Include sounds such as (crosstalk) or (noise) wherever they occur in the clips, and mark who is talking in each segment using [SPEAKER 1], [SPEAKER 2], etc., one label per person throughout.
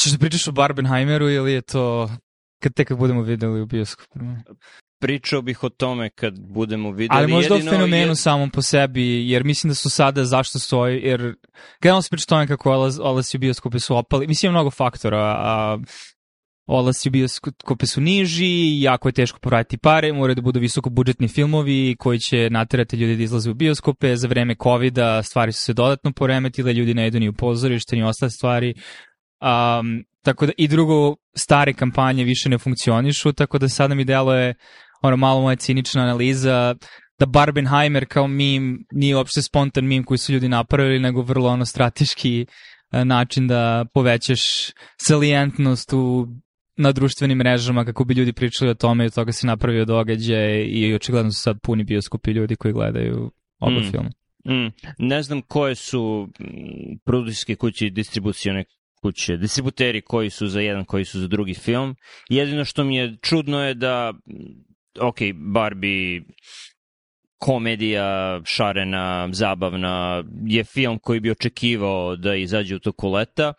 [SPEAKER 1] Češ da pričaš o Barbenheimeru ili je to kad tek kad budemo videli u bioskopu?
[SPEAKER 2] Pričao bih o tome kad budemo videli. Ali
[SPEAKER 1] možda Jedino o fenomenu je... samom po sebi, jer mislim da su sada zašto stoji, jer generalno se priča o tome kako olas, u bioskope su opali. Mislim, je mnogo faktora, a olas i bioskope su niži, jako je teško povratiti pare, moraju da budu visoko budžetni filmovi koji će naterati ljude da izlaze u bioskope, za vreme covid stvari su se dodatno poremetile, ljudi ne idu ni u pozorište, ni ostale stvari, Um, tako da i drugo, stare kampanje više ne funkcionišu, tako da sada mi delo je, ono malo moja cinična analiza da Barbenheimer kao mim nije uopšte spontan mim koji su ljudi napravili, nego vrlo ono strateški e, način da povećaš salijentnost u na društvenim mrežama kako bi ljudi pričali o tome i od toga se napravio događaj i očigledno su sad puni bioskopi ljudi koji gledaju oba mm. filma. Mm.
[SPEAKER 2] Ne znam koje su mm, produkcijske kuće i distribucijone kuće, distributeri koji su za jedan, koji su za drugi film. Jedino što mi je čudno je da, ok, Barbie komedija, šarena, zabavna, je film koji bi očekivao da izađe u toku leta,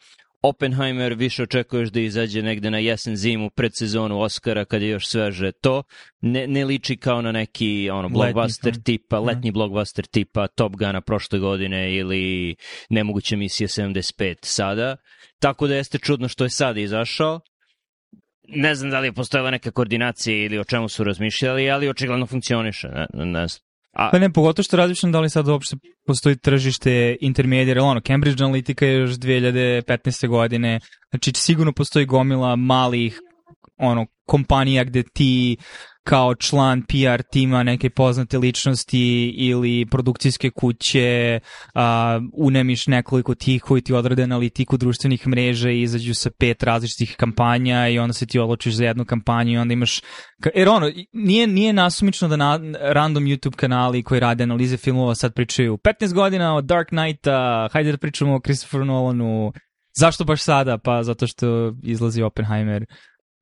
[SPEAKER 2] Oppenheimer više očekuješ da izađe negde na jesen zimu pred sezonu Oscara kad je još sveže to. Ne, ne liči kao na neki ono blockbuster letni, tipa, da. letnji ja. blockbuster tipa Top Guna prošle godine ili Nemoguće misije 75 sada. Tako da jeste čudno što je sad izašao. Ne znam da li je postojala neka koordinacija ili o čemu su razmišljali, ali očigledno funkcioniše. Ne, ne
[SPEAKER 1] A... Pa ne, pogotovo što razmišljam da li sad uopšte postoji tržište intermedijera, ono, Cambridge Analytica je još 2015. godine, znači sigurno postoji gomila malih ono, kompanija gde ti kao član PR tima neke poznate ličnosti ili produkcijske kuće a, unemiš nekoliko tih koji ti odrade analitiku društvenih mreža i izađu sa pet različitih kampanja i onda se ti odlučiš za jednu kampanju i onda imaš jer ono, nije, nije nasumično da na, random YouTube kanali koji rade analize filmova sad pričaju 15 godina od Dark Knighta, hajde da pričamo o Christopher Nolanu, zašto baš sada? Pa zato što izlazi Oppenheimer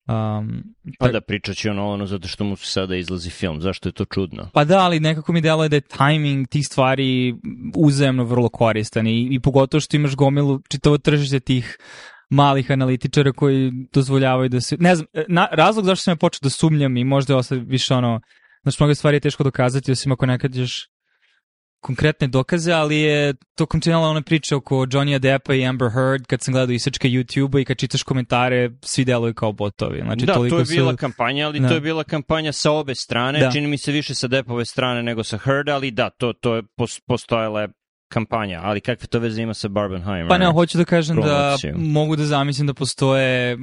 [SPEAKER 2] Um, pa, da, pričat će ono, ono zato što mu se sada izlazi film, zašto je to čudno?
[SPEAKER 1] Pa da, ali nekako mi deluje da je timing tih stvari uzemno vrlo koristan i, i pogotovo što imaš gomilu čitavo tržište tih malih analitičara koji dozvoljavaju da se... Ne znam, e, na, razlog zašto sam ja počeo da sumnjam i možda je ovo više ono... Znači, mnoge stvari je teško dokazati, osim ako nekad ćeš konkretne dokaze, ali je to kontinuala ona priča oko Johnny Deppa i Amber Heard, kad sam gledao isečke YouTube-a i kad čitaš komentare, svi deluju kao botovi.
[SPEAKER 2] Znači, da, to je bila su... kampanja, ali da. to je bila kampanja sa obe strane, da. čini mi se više sa Deppove strane nego sa Heard, ali da, to, to je postojala kampanja, ali kakve to veze ima sa Barbenheimer?
[SPEAKER 1] Pa ne, hoću da kažem da promociju. da mogu da zamislim da postoje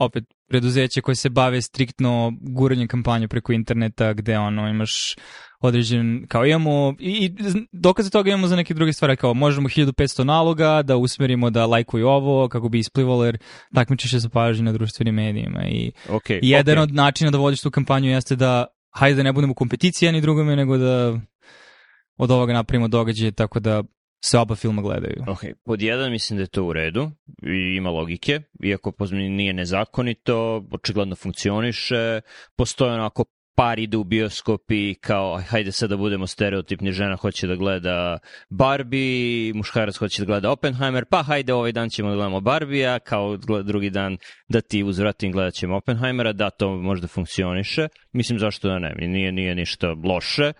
[SPEAKER 1] opet preduzeće koje se bave striktno guranjem kampanje preko interneta gde ono imaš određen, kao imamo, i, i dokaze toga imamo za neke druge stvari, kao možemo 1500 naloga da usmerimo da lajkuju ovo, kako bi isplivalo, jer takmičiš se pažnje na društvenim medijima. I, okay, jedan okay. od načina da vodiš tu kampanju jeste da, hajde da ne budemo u kompeticiji ni drugome, nego da od ovoga napravimo događaje, tako da se oba filma gledaju.
[SPEAKER 2] Ok, pod jedan mislim da je to u redu i ima logike, iako nije nezakonito, očigledno funkcioniše, postoje onako par ide u bioskop i kao, hajde sad da budemo stereotipni, žena hoće da gleda Barbie, muškarac hoće da gleda Oppenheimer, pa hajde ovaj dan ćemo da gledamo Barbija, kao drugi dan da ti uzvratim gledat ćemo Oppenheimera, da to možda funkcioniše. Mislim zašto da ne, nije, nije ništa loše,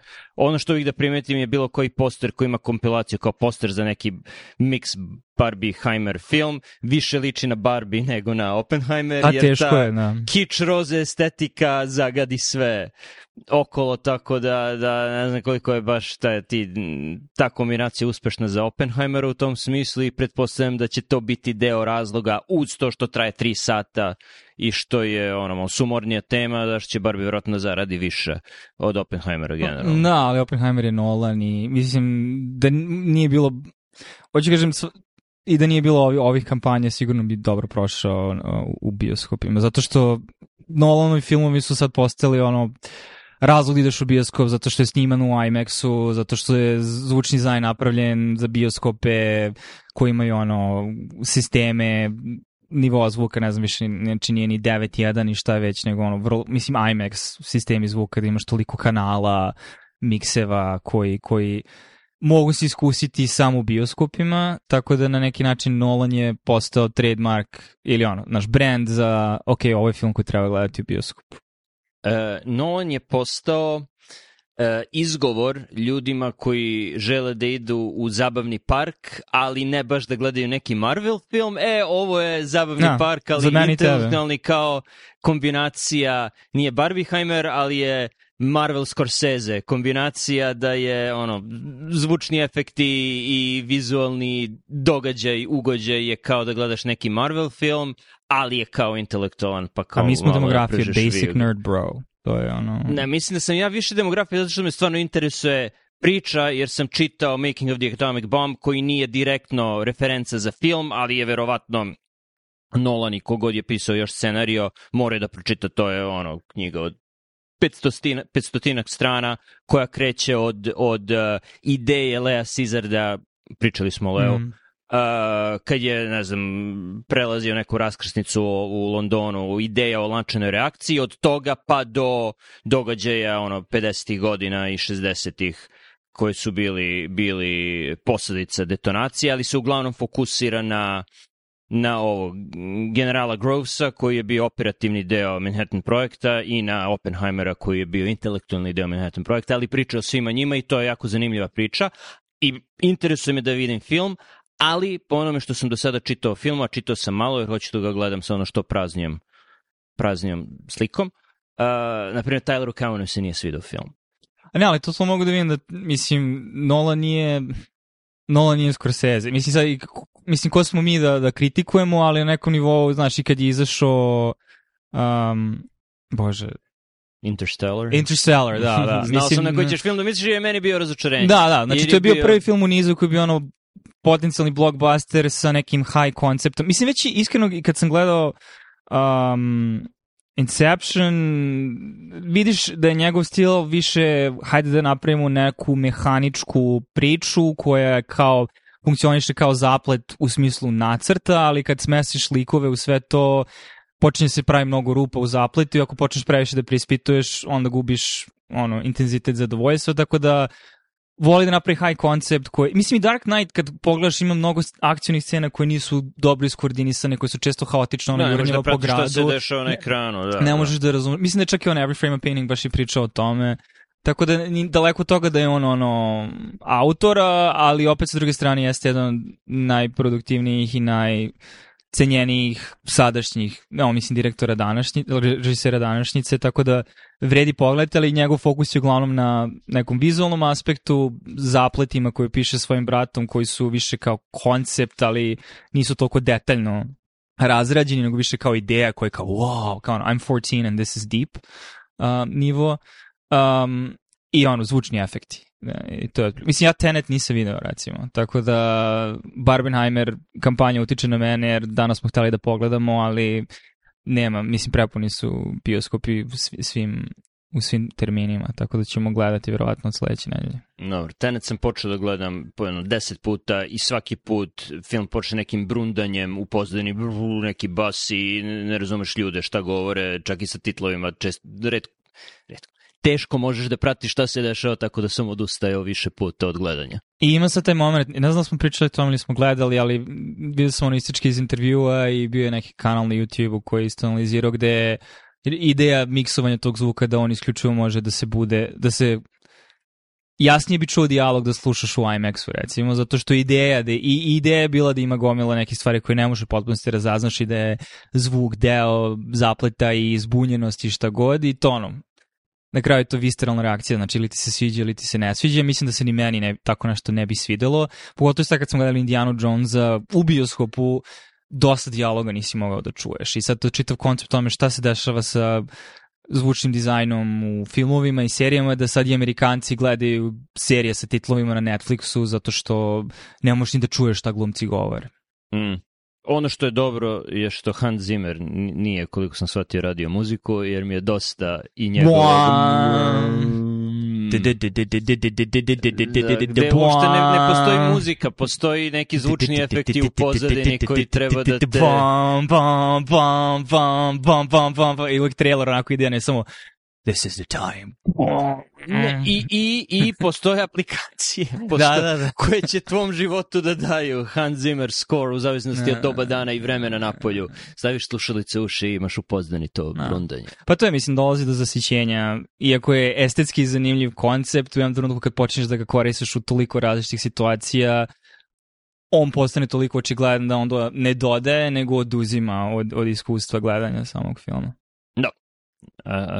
[SPEAKER 2] Ono što bih da primetim je bilo koji poster koji ima kompilaciju kao poster za neki mix Barbieheimer film, više liči na Barbie nego na Oppenheimer, A, jer ta je, na. Da. kič roze estetika zagadi sve okolo, tako da, da ne znam koliko je baš ta, ti, ta kombinacija uspešna za Oppenheimera u tom smislu i pretpostavljam da će to biti deo razloga uz to što traje 3 sata i što je ono, sumornija tema, da će bar vjerojatno zaradi više od Oppenheimera pa, generalno.
[SPEAKER 1] Da, ali Oppenheimer je Nolan i mislim da nije bilo hoću kažem, i da nije bilo ovih, ovih kampanja, sigurno bi dobro prošao u bioskopima, zato što Nolanovi filmovi su sad postali ono razlog da ideš u bioskop zato što je sniman u IMAX-u, zato što je zvučni dizajn napravljen za bioskope koji imaju ono sisteme nivoa zvuka, ne znam više, znači nije ni 9.1 ni šta već, nego ono, vrlo, mislim IMAX sistemi zvuka da imaš toliko kanala, mikseva koji, koji mogu se iskusiti samo u bioskopima, tako da na neki način Nolan je postao trademark ili ono, naš brand za ok, ovo je film koji treba gledati u bioskopu.
[SPEAKER 2] E, no on je postao e, izgovor ljudima koji žele da idu u zabavni park, ali ne baš da gledaju neki Marvel film, e, ovo je zabavni no, da, park, ali intelektualni kao kombinacija, nije Barbieheimer, ali je Marvel Scorsese, kombinacija da je ono zvučni efekti i vizualni događaj, ugođaj je kao da gledaš neki Marvel film, ali je kao intelektualan,
[SPEAKER 1] pa
[SPEAKER 2] kao
[SPEAKER 1] A mi smo demografija, basic viju. nerd bro. To je ono...
[SPEAKER 2] Ne, mislim da sam ja više demografija zato što me stvarno interesuje priča, jer sam čitao Making of the Atomic Bomb, koji nije direktno referenca za film, ali je verovatno Nolan i kogod je pisao još scenario, mora da pročita, to je ono knjiga od 500, 500 strana koja kreće od, od uh, ideje Lea Cizarda, pričali smo o Leo, mm. Uh, kad je, ne znam, prelazio neku raskrsnicu u Londonu, ideja o lančanoj reakciji, od toga pa do događaja ono 50-ih godina i 60-ih koji su bili, bili posledica detonacije, ali se uglavnom fokusira na na ovog generala Grovesa koji je bio operativni deo Manhattan projekta i na Oppenheimera koji je bio intelektualni deo Manhattan projekta, ali priča o svima njima i to je jako zanimljiva priča i interesuje me da vidim film, ali po onome što sam do sada čitao film, a čitao sam malo jer hoću da ga gledam sa ono što praznijom, praznijom slikom, uh, naprimjer Tyleru Cowanu se nije svidio film.
[SPEAKER 1] Ne, ali to to mogu da vidim da, mislim, Nolan nije Nolan i Scorsese. Mislim, sad, mislim, ko smo mi da, da kritikujemo, ali na nekom nivou, znaš, i kad je izašao, um,
[SPEAKER 2] bože, Interstellar.
[SPEAKER 1] Interstellar, da, da. (laughs)
[SPEAKER 2] Znao mislim, sam na koji mm. ćeš film da misliš je meni bio razočarenje.
[SPEAKER 1] Da, da, znači to je bio, bio prvi film u nizu koji bi ono potencijalni blockbuster sa nekim high konceptom. Mislim, već iskreno kad sam gledao um, Inception, vidiš da je njegov stil više, hajde da napravimo neku mehaničku priču koja je kao funkcioniše kao zaplet u smislu nacrta, ali kad smesiš likove u sve to, počinje se pravi mnogo rupa u zapletu i ako počneš previše da preispituješ, onda gubiš ono, intenzitet zadovoljstva, tako da voli da napravi high concept koji, mislim i Dark Knight kad pogledaš ima mnogo akcionih scena koje nisu dobro iskoordinisane, koje su često haotično
[SPEAKER 2] ono
[SPEAKER 1] jurnjeva da po gradu. Šta se dešava
[SPEAKER 2] na ekranu, da.
[SPEAKER 1] Ne, da.
[SPEAKER 2] možeš
[SPEAKER 1] da razumeš. Mislim da čak i on Every Frame a Painting baš i pričao o tome. Tako da ni daleko toga da je on ono autora, ali opet sa druge strane jeste jedan najproduktivnijih i naj cenjenijih sadašnjih, no, mislim, direktora današnji, režisera današnjice, tako da vredi pogledati, ali njegov fokus je uglavnom na nekom vizualnom aspektu, zapletima koje piše svojim bratom, koji su više kao koncept, ali nisu toliko detaljno razrađeni, nego više kao ideja koja je kao wow, kao ono, I'm 14 and this is deep uh, nivo. Um, I ono, zvučni efekti. Da, I to je, mislim, ja Tenet nisam video, recimo. Tako da Barbenheimer kampanja utiče na mene, jer danas smo hteli da pogledamo, ali nema, mislim, prepuni su bioskopi svim, u svim terminima, tako da ćemo gledati vjerovatno od sledeće nedelje.
[SPEAKER 2] Dobro, Tenet sam počeo da gledam po jedno deset puta i svaki put film počne nekim brundanjem u pozdani, neki bas i ne razumeš ljude šta govore, čak i sa titlovima, čest, red, redko teško možeš da pratiš šta se dešava, tako da sam odustajao više puta od gledanja.
[SPEAKER 1] I ima sad taj moment, ne znam da smo pričali o tom ili smo gledali, ali vidio sam ono ističke iz intervjua i bio je neki kanal na YouTube-u koji je isto analizirao gde je ideja miksovanja tog zvuka da on isključivo može da se bude, da se jasnije bi čuo dijalog da slušaš u IMAX-u recimo, zato što ideja, da, i ideja je bila da ima gomila nekih stvari koje ne može potpunosti da razaznaš i da je zvuk deo zapleta i zbunjenosti šta god i tonom na kraju je to visceralna reakcija, znači ili ti se sviđa ili ti se ne sviđa. Mislim da se ni meni ne, tako nešto ne bi svidelo. Pogotovo sad kad smo gledali Indiana Jonesa u bioskopu, dosta dijaloga nisi mogao da čuješ. I sad to čitav koncept tome šta se dešava sa zvučnim dizajnom u filmovima i serijama da sad i Amerikanci gledaju serije sa titlovima na Netflixu zato što ne možeš ni da čuješ šta glumci govore. Mm.
[SPEAKER 2] Ono što je dobro je što Hans Zimmer nije, koliko sam shvatio, radio muziku, jer mi je dosta i njegovog... Gde uopšte ne, ne postoji muzika, postoji neki zvučni efekti u pozadini koji treba da te... Bam, bam, bam, bam, bam, bam, bam, i
[SPEAKER 1] uvijek trailer onako ide, ne samo This is the time.
[SPEAKER 2] Ne, mm. i, i, I postoje aplikacije (laughs) da, postoje, da, da, da. (laughs) koje će tvom životu da daju Hans Zimmer score u zavisnosti od da, doba da, dana i vremena na polju. Staviš slušalice u uši i imaš upoznani to rundanje.
[SPEAKER 1] Pa to je, mislim, dolazi do zasićenja. Iako je estetski zanimljiv koncept, u jednom trenutku kad počneš da ga koristiš u toliko različitih situacija, on postane toliko očigledan da onda ne dodaje, nego oduzima od, od iskustva gledanja samog filma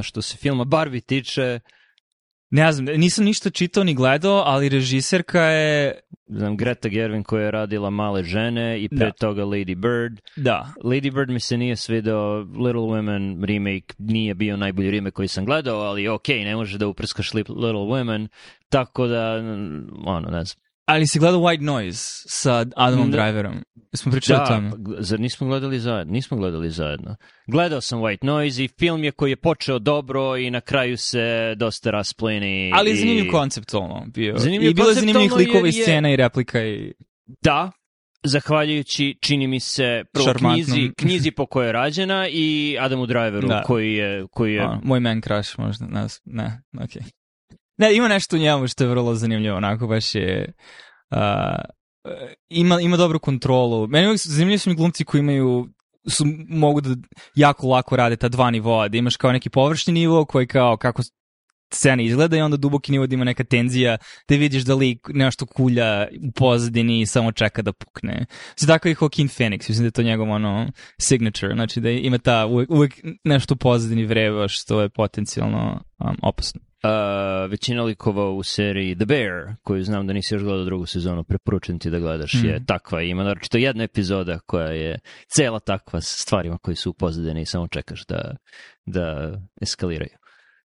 [SPEAKER 2] što se filma Barbie tiče,
[SPEAKER 1] ne znam, nisam ništa čitao ni gledao, ali režiserka je...
[SPEAKER 2] Znam, Greta Gerwin koja je radila Male žene i pre da. toga Lady Bird.
[SPEAKER 1] Da.
[SPEAKER 2] Lady Bird mi se nije svidao, Little Women remake nije bio najbolji remake koji sam gledao, ali okay, ne može da uprskaš Little Women, tako da, ono, ne znam.
[SPEAKER 1] Ali si gledao White Noise sa Adamom da. Driverom.
[SPEAKER 2] Smo pričali da,
[SPEAKER 1] o tome. Pa
[SPEAKER 2] zar nismo gledali zajedno? Nismo gledali zajedno. Gledao sam White Noise i film je koji je počeo dobro i na kraju se dosta raspleni.
[SPEAKER 1] Ali je zanimljiv i... konceptualno bio. Zanimljiv I bilo je zanimljivih likova i scena i replika i...
[SPEAKER 2] Da, zahvaljujući, čini mi se, prvo Šarmantno. knjizi, knjizi po kojoj je rađena i Adamu Driveru da. koji je... Koji je...
[SPEAKER 1] A, moj man crush možda, ne, ne, okej. Okay. Ne, ima nešto u njemu što je vrlo zanimljivo, onako baš je... Uh, ima, ima dobru kontrolu. Meni uvijek zanimljivi su mi glumci koji imaju su, mogu da jako lako rade ta dva nivoa, da imaš kao neki površni nivo koji kao kako scena izgleda i onda duboki nivo da ima neka tenzija, da vidiš da lik nešto kulja u pozadini i samo čeka da pukne. Znači, tako i Joaquin Phoenix, mislim da je to njegov ono signature, znači da ima ta uvek, uvek nešto u pozadini vreva što je potencijalno um, opasno.
[SPEAKER 2] Uh, većina likova u seriji The Bear, koju znam da nisi još gledao drugu sezonu, preporučujem ti da gledaš, mm. je mhm. takva. Ima naročito jedna epizoda koja je cela takva s stvarima koji su upozadene i samo čekaš da, da eskaliraju.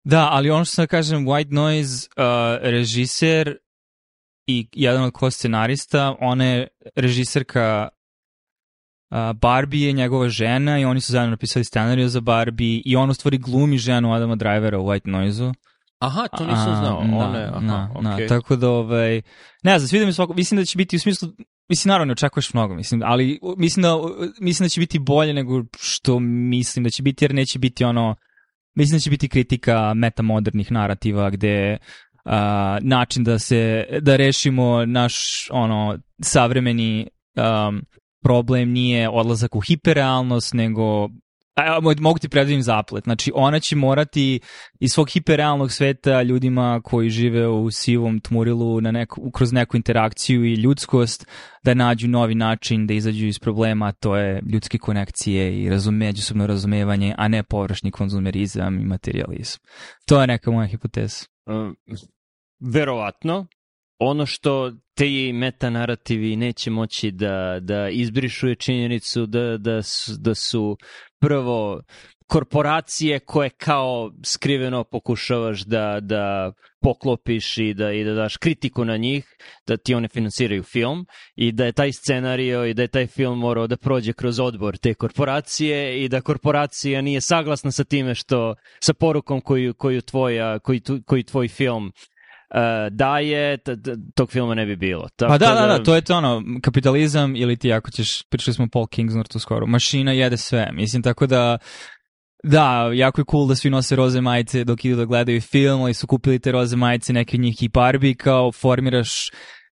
[SPEAKER 1] Da, ali ono što sam da kažem, White Noise, uh, režiser i jedan od ko scenarista, ona je režiserka uh, Barbie je njegova žena i oni su zajedno napisali scenariju za Barbie i on u stvari glumi ženu Adama Drivera u White Noise-u.
[SPEAKER 2] Aha, to nisam znao. A, da, One, na, aha, na, da, okay. na, da,
[SPEAKER 1] tako da, ovaj, ne znam, sviđa mi svako, mislim da će biti u smislu, mislim, naravno, očekuješ mnogo, mislim, ali mislim da, mislim da će biti bolje nego što mislim da će biti, jer neće biti ono, mislim da će biti kritika metamodernih narativa gde a, način da se, da rešimo naš, ono, savremeni um, problem nije odlazak u hiperrealnost, nego A, mogu ti predvidim zaplet. Znači, ona će morati iz svog hiperrealnog sveta ljudima koji žive u sivom tmurilu na neko, kroz neku interakciju i ljudskost da nađu novi način da izađu iz problema, to je ljudske konekcije i razume, međusobno razumevanje, a ne površni konzumerizam i materializam. To je neka moja hipoteza. Um,
[SPEAKER 2] verovatno, ono što te meta narativi neće moći da, da izbrišu je činjenicu da, da, da su prvo korporacije koje kao skriveno pokušavaš da, da poklopiš i da, i da daš kritiku na njih, da ti one finansiraju film i da je taj scenario i da je taj film morao da prođe kroz odbor te korporacije i da korporacija nije saglasna sa time što, sa porukom koju, koju, tvoja, koju, koju tvoj film E, da je, tog filma ne bi bilo.
[SPEAKER 1] Tako pa da, da, da, da, to je to ono, kapitalizam ili ti ako ćeš, pričali smo Paul Kingsnortu skoro, mašina jede sve, mislim, tako da da, jako je cool da svi nose roze majice dok idu da gledaju film, ali su kupili te roze majice, neki od njih i Barbie, kao formiraš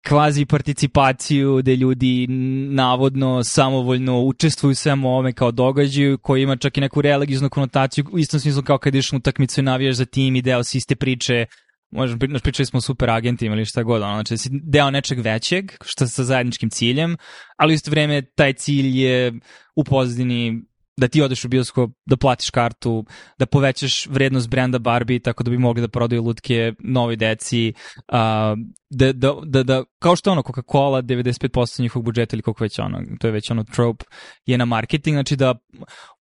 [SPEAKER 1] kvazi participaciju gde ljudi navodno samovoljno učestvuju svemu ovome kao događaju koji ima čak i neku religijnu konotaciju u istom smislu kao kad ideš u utakmicu i navijaš za tim i deo si iste priče možemo pričati, pričali smo super agentima ili šta god, ono, znači da si deo nečeg većeg, što sa zajedničkim ciljem, ali u isto vrijeme taj cilj je u pozadini da ti odeš u bioskop, da platiš kartu, da povećaš vrednost brenda Barbie tako da bi mogli da prodaju lutke novoj deci, a, da, da, da, da, kao što ono Coca-Cola 95% njihovog budžeta ili koliko već ono, to je već ono trope je na marketing, znači da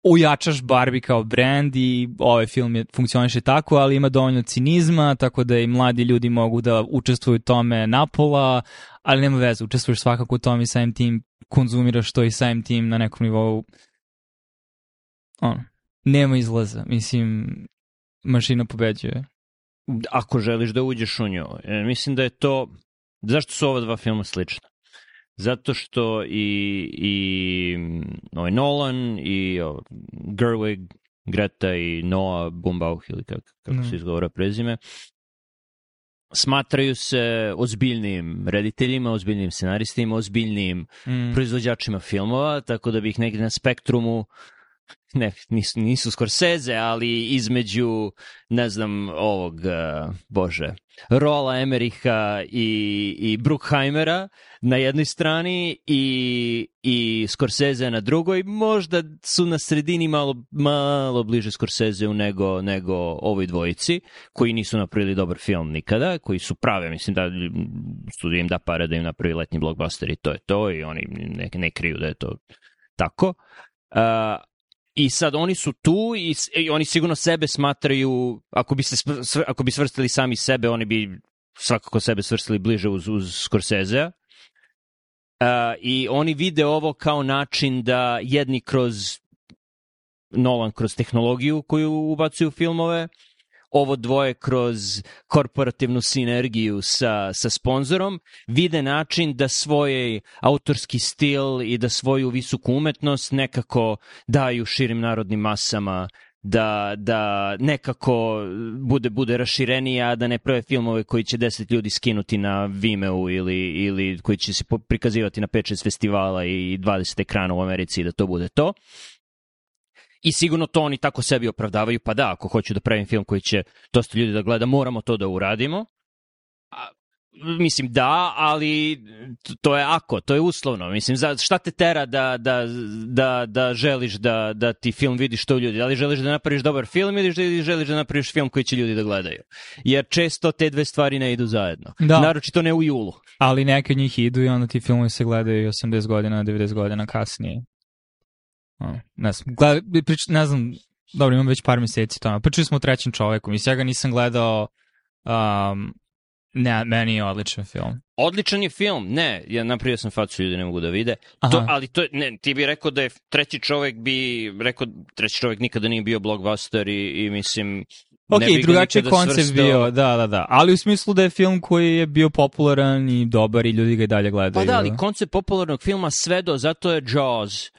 [SPEAKER 1] ojačaš Barbie kao brand i ovaj film je, funkcioniše tako, ali ima dovoljno cinizma, tako da i mladi ljudi mogu da učestvuju u tome napola, ali nema veze, učestvuješ svakako u tome i samim tim konzumiraš to i samim tim na nekom nivou ono, nema izlaza, mislim, mašina pobeđuje.
[SPEAKER 2] Ako želiš da uđeš u nju, e, mislim da je to, zašto su ova dva filma slična? Zato što i, i mm, ovaj Nolan i ovaj Gerwig, Greta i Noah Bumbauh ili kako, kako da. se izgovora prezime, smatraju se ozbiljnim rediteljima, ozbiljnim scenaristima, ozbiljnim mm. proizvođačima filmova, tako da bih negde na spektrumu uh, ne, nisu, nisu Scorsese, ali između, ne znam, ovog, e, bože, Rola Emeriha i, i Brookheimera na jednoj strani i, i Scorsese na drugoj, možda su na sredini malo, malo bliže Scorsese u nego, nego ovoj dvojici, koji nisu napravili dobar film nikada, koji su prave, mislim da mm, studijem da pare da im napravi letnji blockbuster i to je to i oni ne, ne kriju da je to tako. Uh, I sad oni su tu i, i oni sigurno sebe smatraju, ako bi, se, ako bi svrstili sami sebe, oni bi svakako sebe svrstili bliže uz, uz Scorsese-a. Uh, I oni vide ovo kao način da jedni kroz Nolan kroz tehnologiju koju ubacuju u filmove, ovo dvoje kroz korporativnu sinergiju sa, sa sponzorom vide način da svoj autorski stil i da svoju visoku umetnost nekako daju širim narodnim masama da, da nekako bude bude raširenija, da ne prave filmove koji će deset ljudi skinuti na Vimeo ili, ili koji će se prikazivati na 5-6 festivala i 20 ekrana u Americi da to bude to. I sigurno to oni tako sebi opravdavaju, pa da, ako hoću da pravim film koji će dosta ljudi da gleda, moramo to da uradimo. A, mislim da, ali to je ako, to je uslovno. Mislim, za, šta te tera da, da, da, da želiš da, da ti film vidi što ljudi? Da li želiš da napraviš dobar film ili želiš da napraviš film koji će ljudi da gledaju? Jer često te dve stvari ne idu zajedno. Da. Naročito ne u julu.
[SPEAKER 1] Ali neke od njih idu i onda ti filmovi se gledaju 80 godina, 90 godina kasnije. Ne znam, gleda, prič, ne znam, dobro, imam već par meseci tamo. Pričali smo o trećem čoveku, mislim, ja ga nisam gledao, um, ne, meni je odličan film.
[SPEAKER 2] Odličan je film, ne, ja napravio sam facu, ljudi ne mogu da vide. To, ali to, ne, ti bi rekao da je treći čovek bi, rekao, treći čovek nikada nije bio blockbuster i, i mislim,
[SPEAKER 1] Ok, drugačiji koncept svrstao. bio, da, da, da. Ali u smislu da je film koji je bio popularan i dobar i ljudi ga i dalje gledaju.
[SPEAKER 2] Pa da,
[SPEAKER 1] ali da.
[SPEAKER 2] koncept popularnog filma sve do, zato je Jaws,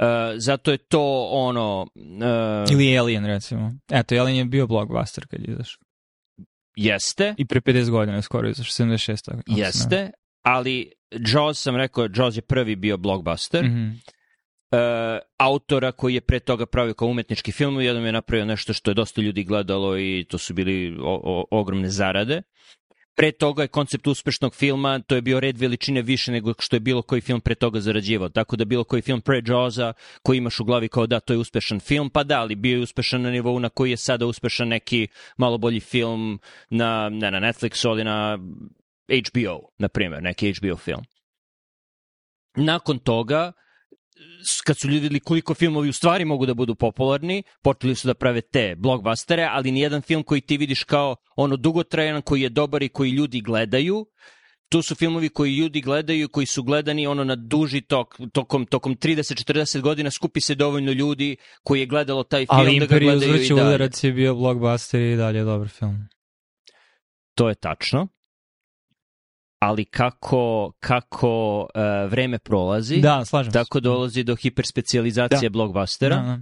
[SPEAKER 2] Uh, zato je to ono...
[SPEAKER 1] Uh, Ili Alien, recimo. Eto, Alien je bio blockbuster kad je izašao.
[SPEAKER 2] Jeste.
[SPEAKER 1] I pre 50 godina skoro izašao, 76.
[SPEAKER 2] jeste, ali Jaws sam rekao, Jaws je prvi bio blockbuster. Mm -hmm. uh, autora koji je pre toga pravio kao umetnički film, jednom je napravio nešto što je dosta ljudi gledalo i to su bili o, o, ogromne zarade. Pre toga je koncept uspešnog filma, to je bio red veličine više nego što je bilo koji film pre toga zarađivao. Tako da bilo koji film pre Jaws-a koji imaš u glavi kao da to je uspešan film, pa da, ali bio je uspešan na nivou na koji je sada uspešan neki malo bolji film na, na, na Netflixu ili na HBO, na primer, neki HBO film. Nakon toga, kad su ljudi videli koliko filmovi u stvari mogu da budu popularni, počeli su da prave te blockbustere, ali nijedan film koji ti vidiš kao ono dugotrajan, koji je dobar i koji ljudi gledaju, to su filmovi koji ljudi gledaju, koji su gledani ono na duži tok, tokom, tokom 30-40 godina skupi se dovoljno ljudi koji je gledalo taj
[SPEAKER 1] film
[SPEAKER 2] Ali da ga gledaju
[SPEAKER 1] i dalje.
[SPEAKER 2] Ali Imperiju udarac
[SPEAKER 1] je bio blockbuster i dalje dobar film.
[SPEAKER 2] To je tačno ali kako, kako uh, vreme prolazi, da, slažem tako se. dolazi do hiperspecializacije da. blockbustera. Da, da.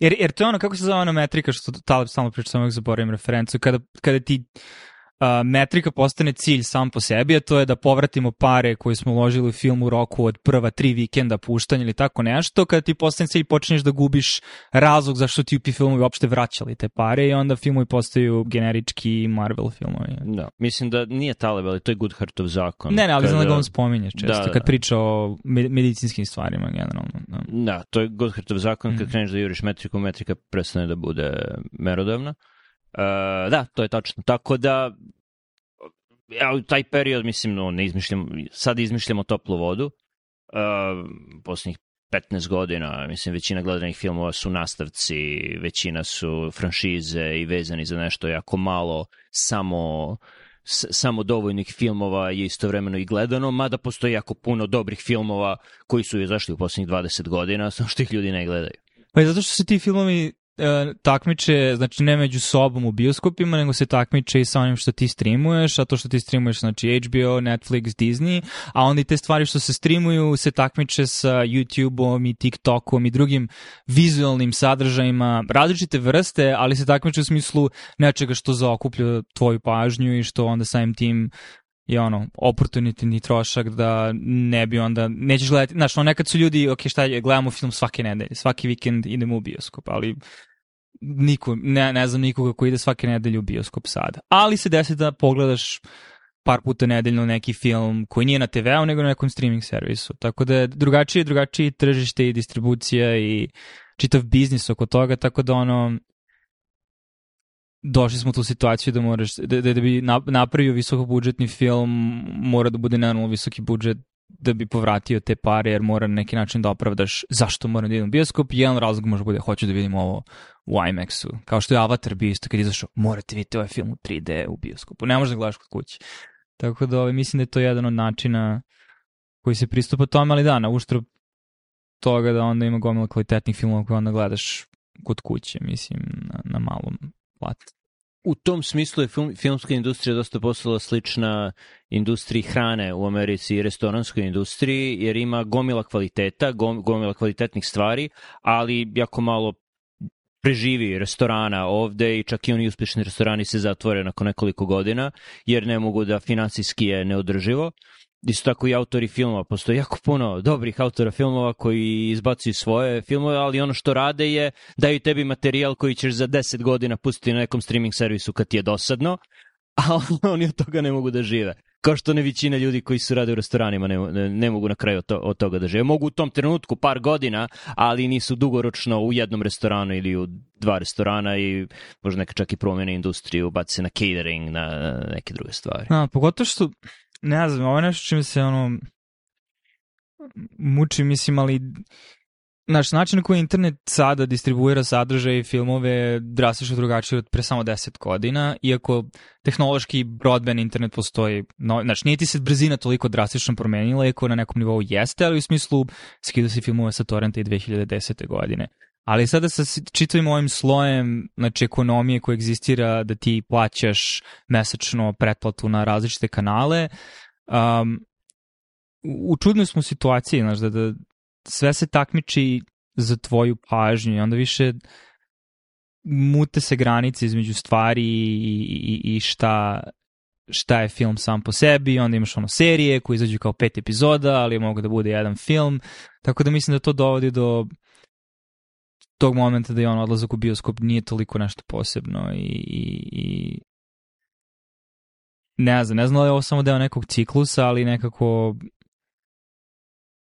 [SPEAKER 1] Jer, jer to je ono, kako se zove ona metrika što Taleb stalno priča, samo ih zaboravim referencu, kada, kada ti metrika postane cilj sam po sebi, a to je da povratimo pare koje smo uložili u film u roku od prva tri vikenda puštanja ili tako nešto, kada ti postane cilj počneš da gubiš razlog zašto ti ti filmovi uopšte vraćali te pare i onda filmovi postaju generički Marvel filmovi.
[SPEAKER 2] Da, mislim da nije Taleb, ali to je Good Goodhartov zakon.
[SPEAKER 1] Ne, ne, ali kada... znam da ga on spominje često, da, da. kad priča o medicinskim stvarima generalno.
[SPEAKER 2] Da, da to je Good Goodhartov zakon, kad mm. kreneš da juriš metriku, metrika prestane da bude merodavna. Uh, da, to je tačno. Tako da, ja, taj period, mislim, no, ne izmišljamo, sad izmišljamo toplu vodu. Uh, poslednjih 15 godina, mislim, većina gledanih filmova su nastavci, većina su franšize i vezani za nešto jako malo, samo s, samo dovoljnih filmova je istovremeno i gledano, mada postoji jako puno dobrih filmova koji su izašli u poslednjih 20 godina, samo što ih ljudi ne gledaju.
[SPEAKER 1] Pa i zato što se ti filmovi E, takmiče, znači ne među sobom u bioskopima, nego se takmiče i sa onim što ti streamuješ, a to što ti streamuješ znači HBO, Netflix, Disney, a onda i te stvari što se streamuju se takmiče sa YouTube-om i TikTokom i drugim vizualnim sadržajima, različite vrste, ali se takmiče u smislu nečega što zaokuplja tvoju pažnju i što onda samim tim je ono, oportunitivni trošak da ne bi onda, nećeš gledati, znaš, ono nekad su ljudi, ok, šta je, gledamo film svake nedelje, svaki vikend idemo u bioskop, ali niko, ne, ne znam nikoga koji ide svake nedelje u bioskop sada. Ali se desi da pogledaš par puta nedeljno neki film koji nije na TV-u nego na nekom streaming servisu. Tako da je drugačije, drugačije tržište i distribucija i čitav biznis oko toga, tako da ono došli smo u tu situaciju da moraš, da, da, da bi napravio visoko budžetni film mora da bude na visoki budžet da bi povratio te pare jer mora na neki način da opravdaš zašto moram da idem u bioskop. Jedan razlog može bude hoću da vidim ovo u IMAX-u. Kao što je Avatar bio isto kad izašao, morate vidjeti ovaj film u 3D u bioskopu. Ne možeš da gledaš kod kuće. Tako da ovaj, mislim da je to jedan od načina koji se pristupa tome, ali da, na uštrb toga da onda ima gomila kvalitetnih filmova koje onda gledaš kod kuće, mislim, na, na malom platu
[SPEAKER 2] u tom smislu je film, filmska industrija dosta postala slična industriji hrane u Americi i restoranskoj industriji, jer ima gomila kvaliteta, gomila kvalitetnih stvari, ali jako malo preživi restorana ovde i čak i oni uspešni restorani se zatvore nakon nekoliko godina, jer ne mogu da finansijski je neodrživo isto tako i autori filmova. Postoji jako puno dobrih autora filmova koji izbacuju svoje filmove, ali ono što rade je daju tebi materijal koji ćeš za 10 godina pustiti na nekom streaming servisu kad ti je dosadno, (laughs) a oni od toga ne mogu da žive. Kao što ne većina ljudi koji su rade u restoranima ne, ne, ne mogu na kraju od, to, od toga da žive. Mogu u tom trenutku par godina, ali nisu dugoročno u jednom restoranu ili u dva restorana i možda neka čak i promene industriju, baci se na catering, na neke druge stvari.
[SPEAKER 1] A, pogotovo što ne znam, ovo je nešto čime se ono muči, mislim, ali naš način na koji internet sada distribuira sadržaje i filmove je drastično drugačiji od pre samo 10 godina, iako tehnološki broadband internet postoji. No, znači, nije ti se brzina toliko drastično promenila, iako na nekom nivou jeste, ali u smislu skida se filmove sa torrenta i 2010. godine. Ali sada sa čitavim ovim slojem znači, ekonomije koja egzistira da ti plaćaš mesečno pretplatu na različite kanale, um, u čudnoj smo situaciji, znaš, da, da sve se takmiči za tvoju pažnju i onda više mute se granice između stvari i, i, i šta, šta je film sam po sebi, onda imaš ono serije koje izađu kao pet epizoda, ali mogu da bude jedan film, tako da mislim da to dovodi do tog momenta da je on odlazak u bioskop nije toliko nešto posebno i, i, i ne znam, ne znam da je ovo samo deo nekog ciklusa, ali nekako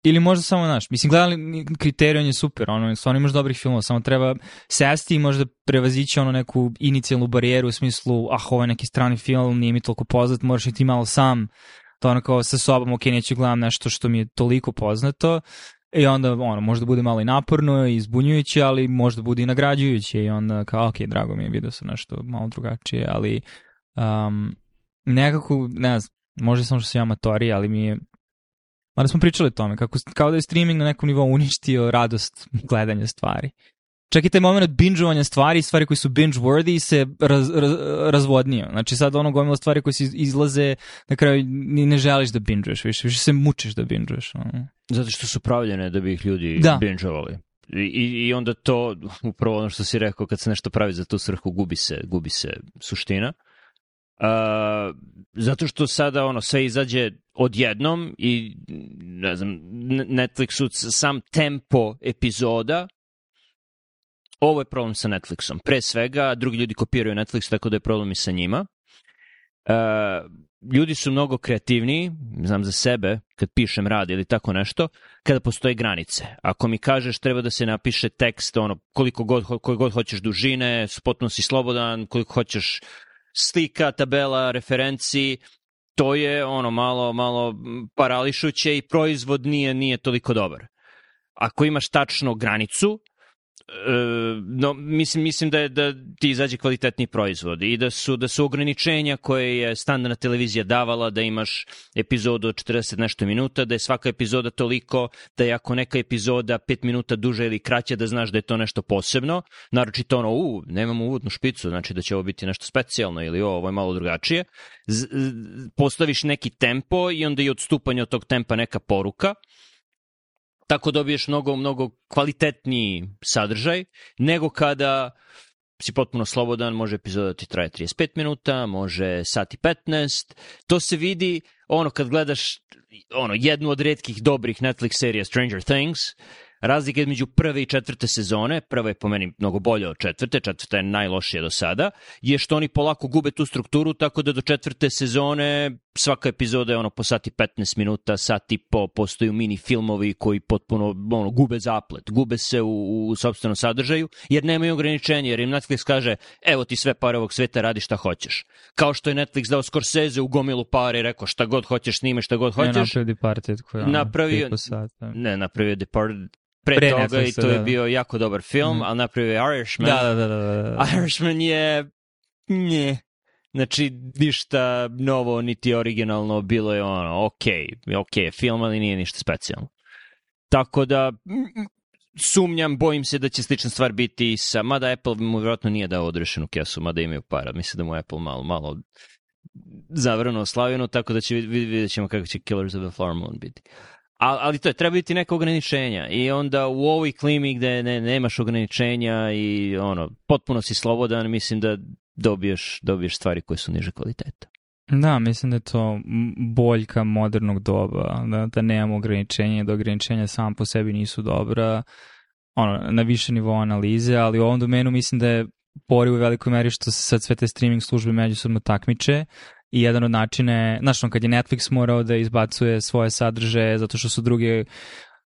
[SPEAKER 1] ili možda samo, naš, mislim, gledali kriterijon je super, ono, stvarno imaš dobrih filmova, samo treba sesti i možda prevazići ono neku inicijalnu barijeru u smislu, ah, ovo je neki strani film, nije mi toliko poznat, moraš i ti malo sam, to ono kao sa sobom, ok, neću gledam nešto što mi je toliko poznato, I e, onda, ono, možda bude malo i naporno i zbunjujuće, ali možda bude i nagrađujuće i onda kao, ok, drago mi je, vidio sam nešto malo drugačije, ali um, nekako, ne znam, možda sam što sam ja amatori, ali mi je Mada smo pričali o tome, kako, kao da je streaming na nekom nivou uništio radost gledanja stvari čak i taj moment bingeovanja stvari, stvari koji su binge worthy se raz, raz, razvodnio. Znači sad ono gomilo stvari koje se izlaze na kraju ni ne želiš da bingeuješ više, više se mučiš da bingeuješ.
[SPEAKER 2] Zato što su pravljene da bi ih ljudi da. bingeovali. I, I onda to, upravo ono što si rekao, kad se nešto pravi za tu svrhu, gubi se, gubi se suština. Uh, zato što sada ono sve izađe odjednom i ne znam Netflixu sam tempo epizoda Ovo je problem sa Netflixom. Pre svega, drugi ljudi kopiraju Netflix, tako da je problem i sa njima. Uh, ljudi su mnogo kreativniji, znam za sebe, kad pišem rad ili tako nešto, kada postoje granice. Ako mi kažeš treba da se napiše tekst, ono, koliko god, koji god hoćeš dužine, potpuno si slobodan, koliko hoćeš slika, tabela, referenci, to je ono malo, malo parališuće i proizvod nije, nije toliko dobar. Ako imaš tačno granicu, no, mislim, mislim da je da ti izađe kvalitetni proizvod i da su, da su ograničenja koje je standardna televizija davala, da imaš epizodu od 40 nešto minuta, da je svaka epizoda toliko, da je ako neka epizoda 5 minuta duže ili kraće, da znaš da je to nešto posebno, naročito ono, u, nemam uvodnu špicu, znači da će ovo biti nešto specijalno ili o, ovo je malo drugačije, Z, postaviš neki tempo i onda i odstupanje od tog tempa neka poruka, Tako dobiješ mnogo, mnogo kvalitetniji sadržaj nego kada si potpuno slobodan, može epizoda ti traje 35 minuta, može sati 15. To se vidi ono kad gledaš ono jednu od redkih dobrih Netflix serija Stranger Things, Razlika između prve i četvrte sezone, prva je po meni mnogo bolja od četvrte, četvrta je najlošija do sada, je što oni polako gube tu strukturu, tako da do četvrte sezone svaka epizoda je ono po sati 15 minuta, sati po, postoju mini filmovi koji potpuno ono, gube zaplet, gube se u, u sobstvenom sadržaju, jer nemaju ograničenja, jer im Netflix kaže, evo ti sve pare ovog sveta, radi šta hoćeš. Kao što je Netflix dao Scorsese u gomilu pare i rekao šta god hoćeš snime, šta god hoćeš. Ne napravio Departed koja... Napravio, ne, napravio Departed pre, pre toga i to da. je bio jako dobar film, mm. ali napravio je Irishman.
[SPEAKER 1] Da, da, da, da,
[SPEAKER 2] Irishman je... Nje. Znači, ništa novo, niti originalno, bilo je ono, okej, ok, film, ali nije ništa specijalno. Tako da, sumnjam, bojim se da će slična stvar biti sa, mada Apple mu vjerojatno nije dao odrešenu kesu, mada imaju para, mislim da mu Apple malo, malo zavrano oslavljeno, tako da će vidjet ćemo kako će Killers of the Flower Moon biti. Uh, ali to je, treba biti neka ograničenja i onda u ovoj klimi gde ne, nemaš ograničenja i ono, potpuno si slobodan, mislim da dobiješ, dobiješ stvari koje su niže kvaliteta.
[SPEAKER 1] Da, mislim da je to boljka modernog doba, da, da nemamo ograničenja, da ograničenja sam po sebi nisu dobra, ono, na više nivoa analize, ali u ovom domenu mislim da je pori u velikoj meri što se sad sve te streaming službe međusobno takmiče i jedan od načine, znaš on kad je Netflix morao da izbacuje svoje sadržaje zato što su druge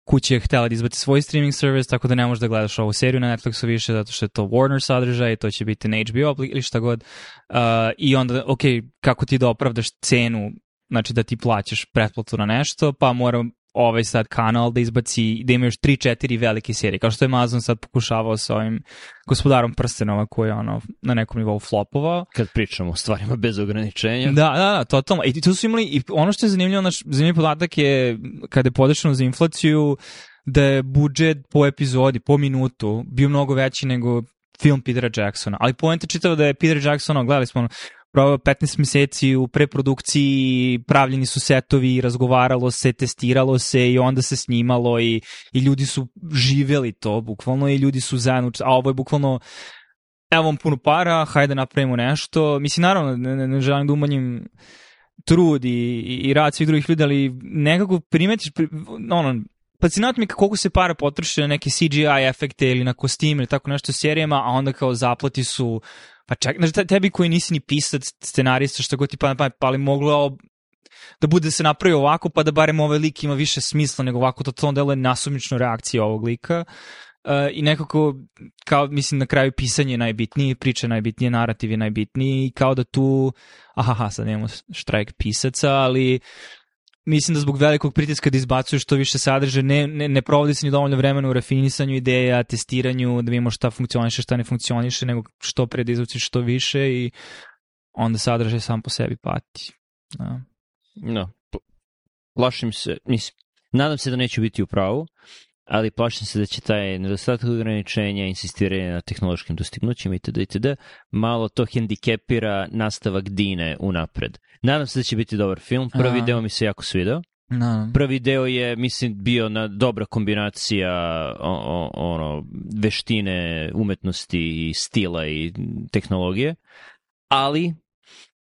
[SPEAKER 1] kuće htela da izbaci svoj streaming service, tako da ne možeš da gledaš ovu seriju na Netflixu više zato što je to Warner sadržaj, to će biti na HBO ili šta god. Uh, I onda, ok, kako ti da opravdaš cenu znači da ti plaćaš pretplatu na nešto, pa mora ovaj sad kanal da izbaci, da ima još 3-4 velike serije, kao što je Amazon sad pokušavao sa ovim gospodarom prstenova koji je ono na nekom nivou flopovao.
[SPEAKER 2] Kad pričamo o stvarima bez ograničenja.
[SPEAKER 1] Da, da, da, totalno. I tu su imali, i ono što je zanimljivo, naš zanimljiv podatak je kada je podešeno za inflaciju, da je budžet po epizodi, po minutu, bio mnogo veći nego film Petera Jacksona. Ali poenta čitava da je Peter Jackson, gledali smo ono, proveo 15 meseci u preprodukciji, pravljeni su setovi, razgovaralo se, testiralo se i onda se snimalo i, i ljudi su živeli to bukvalno i ljudi su zajedno, a ovo je bukvalno evo vam puno para, hajde da napravimo nešto. Mislim, naravno, ne, ne, ne želim da umanjim trud i, i, rad svih drugih ljudi, ali nekako primetiš, ono, fascinantno mi je koliko se para potroši na neke CGI efekte ili na kostime ili tako nešto serijama, a onda kao zaplati su Pa čak, znaš, tebi koji nisi ni pisac, scenarista, što god ti pa na pa ali moglo da bude da se napravi ovako, pa da barem ovaj lik ima više smisla nego ovako, to to delo je nasumično reakcija ovog lika. Uh, I nekako, kao, mislim, na kraju pisanje je najbitnije, priča je najbitnije, narativ je najbitniji i kao da tu, aha, sad imamo štrajk pisaca, ali mislim da zbog velikog pritiska da izbacuju što više sadržaja, ne, ne, ne provodi se ni dovoljno vremena u rafinisanju ideja, testiranju, da vidimo šta funkcioniše, šta ne funkcioniše, nego što pre da izvuciš što više i onda sadržaj sam po sebi pati. Da.
[SPEAKER 2] No, da, plašim se, mislim, nadam se da neću biti u pravu, ali plašim se da će taj nedostatak ograničenja, insistiranje na tehnološkim dostignućima itd. itd. malo to hendikepira nastavak Dine unapred. Nadam se da će biti dobar film, prvi Aha. deo mi se jako svidao. No. Prvi deo je, mislim, bio na dobra kombinacija o, o, ono, veštine, umetnosti i stila i tehnologije, ali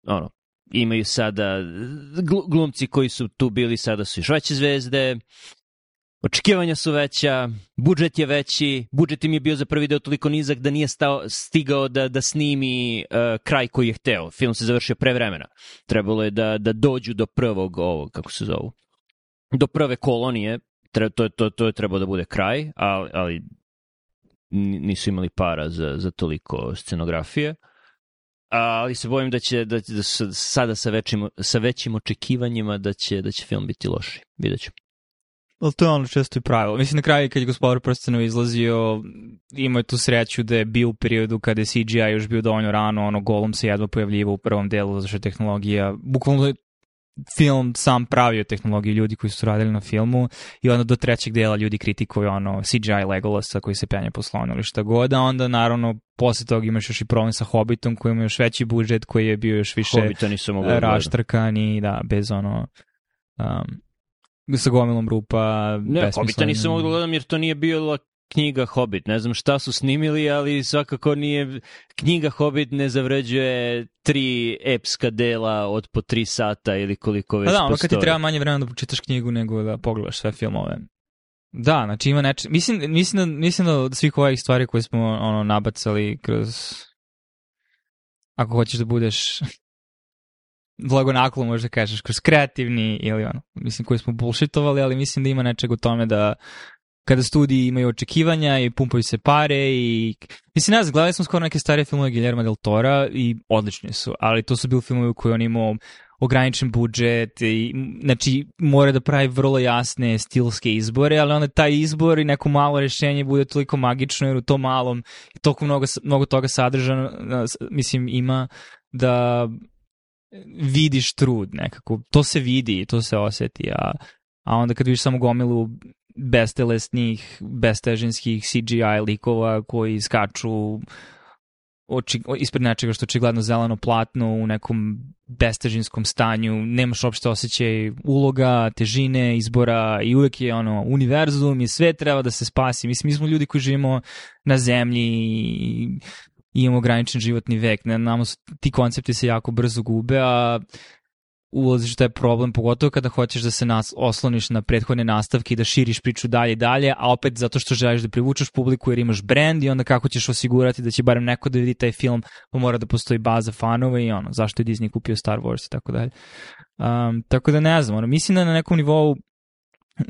[SPEAKER 2] ono, imaju sada glumci koji su tu bili sada su i švaće zvezde, Očekivanja su veća, budžet je veći, budžet im je bio za prvi deo toliko nizak da nije stao, stigao da, da snimi uh, kraj koji je hteo. Film se završio pre vremena. Trebalo je da, da dođu do prvog ovog, kako se zovu, do prve kolonije. Tre, to, to, to je trebao da bude kraj, ali, ali nisu imali para za, za toliko scenografije. Ali se bojim da će da, da sada sa većim, sa većim očekivanjima da će, da će film biti loši. Vidjet ćemo.
[SPEAKER 1] Ali to je ono često i pravilo. Mislim, na kraju kad je gospodar prstenova izlazio, imao je tu sreću da je bio u periodu kada je CGI još bio dovoljno rano, ono, golom se jedva pojavljivao u prvom delu, zašto je tehnologija, bukvalno film sam pravio tehnologiju ljudi koji su radili na filmu i onda do trećeg dela ljudi kritikuju ono CGI Legolasa koji se penje po slonu ili šta god, a onda naravno posle toga imaš još i problem sa Hobbitom koji ima još veći budžet koji je bio još više da raštrkan i da, bez ono um, sa gomilom rupa. Ne, Hobbita
[SPEAKER 2] nisam mogla da gledam jer to nije bilo knjiga Hobbit. Ne znam šta su snimili, ali svakako nije... Knjiga Hobbit ne zavređuje tri epska dela od po tri sata ili koliko već A da, ono
[SPEAKER 1] kad
[SPEAKER 2] ti
[SPEAKER 1] treba manje vremena da počitaš knjigu nego da pogledaš sve filmove. Da, znači ima neče... Mislim, mislim, da, mislim da svih ovih stvari koje smo ono, nabacali kroz... Ako hoćeš da budeš blagonaklo možda kažeš, kroz kreativni ili ono, mislim koji smo bullshitovali, ali mislim da ima nečeg u tome da kada studiji imaju očekivanja i pumpaju se pare i... Mislim, nas gledali smo skoro neke stare filmove Guillermo del Tora i odlični su, ali to su bili filmove u kojoj on imao ograničen budžet i znači mora da pravi vrlo jasne stilske izbore, ali onda taj izbor i neko malo rešenje bude toliko magično jer u tom malom toliko mnogo, mnogo toga sadržano mislim ima da vidiš trud nekako. To se vidi, to se oseti, a, a onda kad vidiš samo gomilu bestelesnih, bestežinskih CGI likova koji skaču oči, ispred nečega što je očigledno zeleno platno u nekom bestežinskom stanju, nemaš uopšte osjećaj uloga, težine, izbora i uvek je ono univerzum i sve treba da se spasi. Mislim, mi smo ljudi koji živimo na zemlji i imamo ograničen životni vek. Ne, nama ti koncepti se jako brzo gube, a ulaziš taj problem, pogotovo kada hoćeš da se nas osloniš na prethodne nastavke i da širiš priču dalje i dalje, a opet zato što želiš da privučeš publiku jer imaš brand i onda kako ćeš osigurati da će barem neko da vidi taj film, pa mora da postoji baza fanova i ono, zašto je Disney kupio Star Wars i tako dalje. Um, tako da ne znam, ono, mislim da na nekom nivou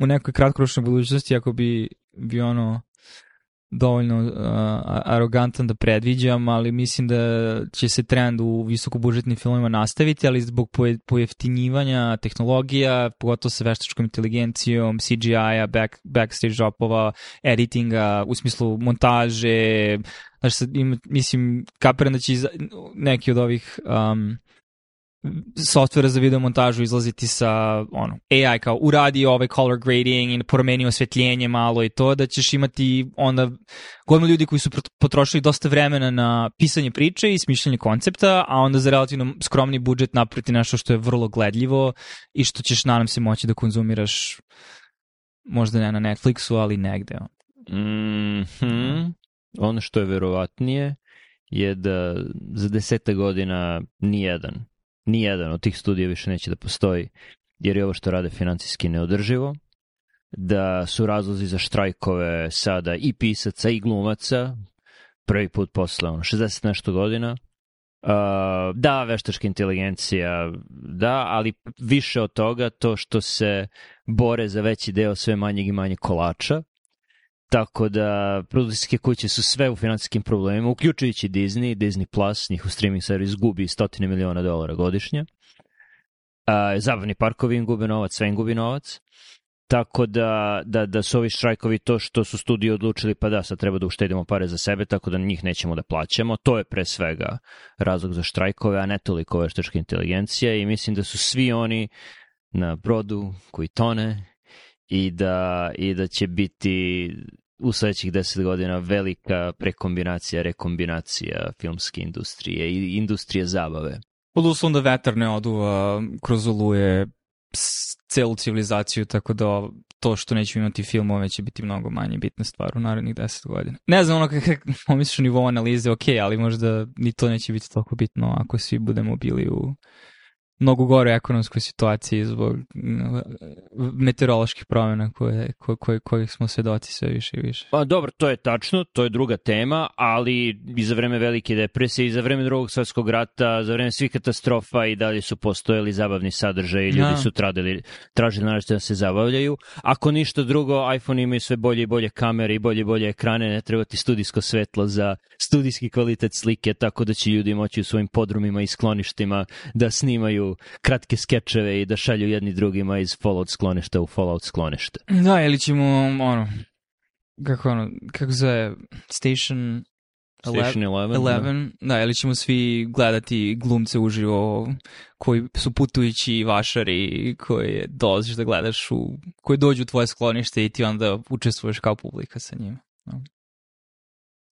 [SPEAKER 1] u nekoj kratkoročnoj budućnosti ako bi, bi ono dovoljno uh, arogantan da predviđam, ali mislim da će se trend u visokobudžetnim filmima nastaviti, ali zbog pojeftinjivanja tehnologija, pogotovo sa veštačkom inteligencijom, CGI-a, back, backstage opova, editinga, u smislu montaže, znači, mislim, kapiram da će neki od ovih um, softvera za videomontažu izlaziti sa ono, AI kao uradi ovaj color grading i promeni osvetljenje malo i to, da ćeš imati onda godinu ljudi koji su potrošili dosta vremena na pisanje priče i smišljanje koncepta, a onda za relativno skromni budžet napraviti nešto što je vrlo gledljivo i što ćeš, nadam se, moći da konzumiraš možda ne na Netflixu, ali negde.
[SPEAKER 2] Mm -hmm. Ono što je verovatnije je da za deseta godina nijedan nijedan od tih studija više neće da postoji, jer je ovo što rade financijski neodrživo, da su razlozi za štrajkove sada i pisaca i glumaca, prvi put posle ono, 60 nešto godina, Uh, da, veštačka inteligencija, da, ali više od toga to što se bore za veći deo sve manjeg i manje kolača, Tako da, produkcijske kuće su sve u financijskim problemima, uključujući Disney, Disney Plus, njihov streaming servis gubi stotine miliona dolara godišnje. A, Zabavni parkovi im gube novac, sve im gubi novac. Tako da, da, da su ovi štrajkovi to što su studiji odlučili, pa da, sad treba da uštedimo pare za sebe, tako da njih nećemo da plaćamo. To je pre svega razlog za štrajkove, a ne toliko veštačka inteligencija i mislim da su svi oni na brodu koji tone i da, i da će biti u sledećih deset godina velika prekombinacija, rekombinacija filmske industrije i industrije zabave. Pod
[SPEAKER 1] uslovom da vetar ne oduva kroz oluje celu civilizaciju, tako da to što nećemo imati filmove će biti mnogo manje bitna stvar u narednih deset godina. Ne znam ono kako (laughs) pomisliš nivo analize, ok, ali možda ni to neće biti toliko bitno ako svi budemo bili u mnogo gore ekonomskoj situaciji zbog mm, meteoroloških promjena koje, ko, ko, kojih smo svedoci sve više i više.
[SPEAKER 2] Pa dobro, to je tačno, to je druga tema, ali i za vreme velike depresije, i za vreme drugog svetskog rata, za vreme svih katastrofa i dalje su postojali zabavni sadržaj i ljudi ja. Da. su tradili, tražili naravno da se zabavljaju. Ako ništa drugo, iPhone imaju sve bolje i bolje kamere i bolje i bolje ekrane, ne treba ti studijsko svetlo za studijski kvalitet slike, tako da će ljudi moći u svojim podrumima i skloništima da snimaju kratke skečeve i da šalju jedni drugima iz Fallout skloništa u Fallout sklonište.
[SPEAKER 1] Da, ili ćemo, ono, kako ono, kako zove, Station... Station 11. 11 da. da, ili ćemo svi gledati glumce uživo koji su putujući vašari koji dolaziš da gledaš u, koji dođu u tvoje sklonište i ti onda učestvuješ kao publika sa njima.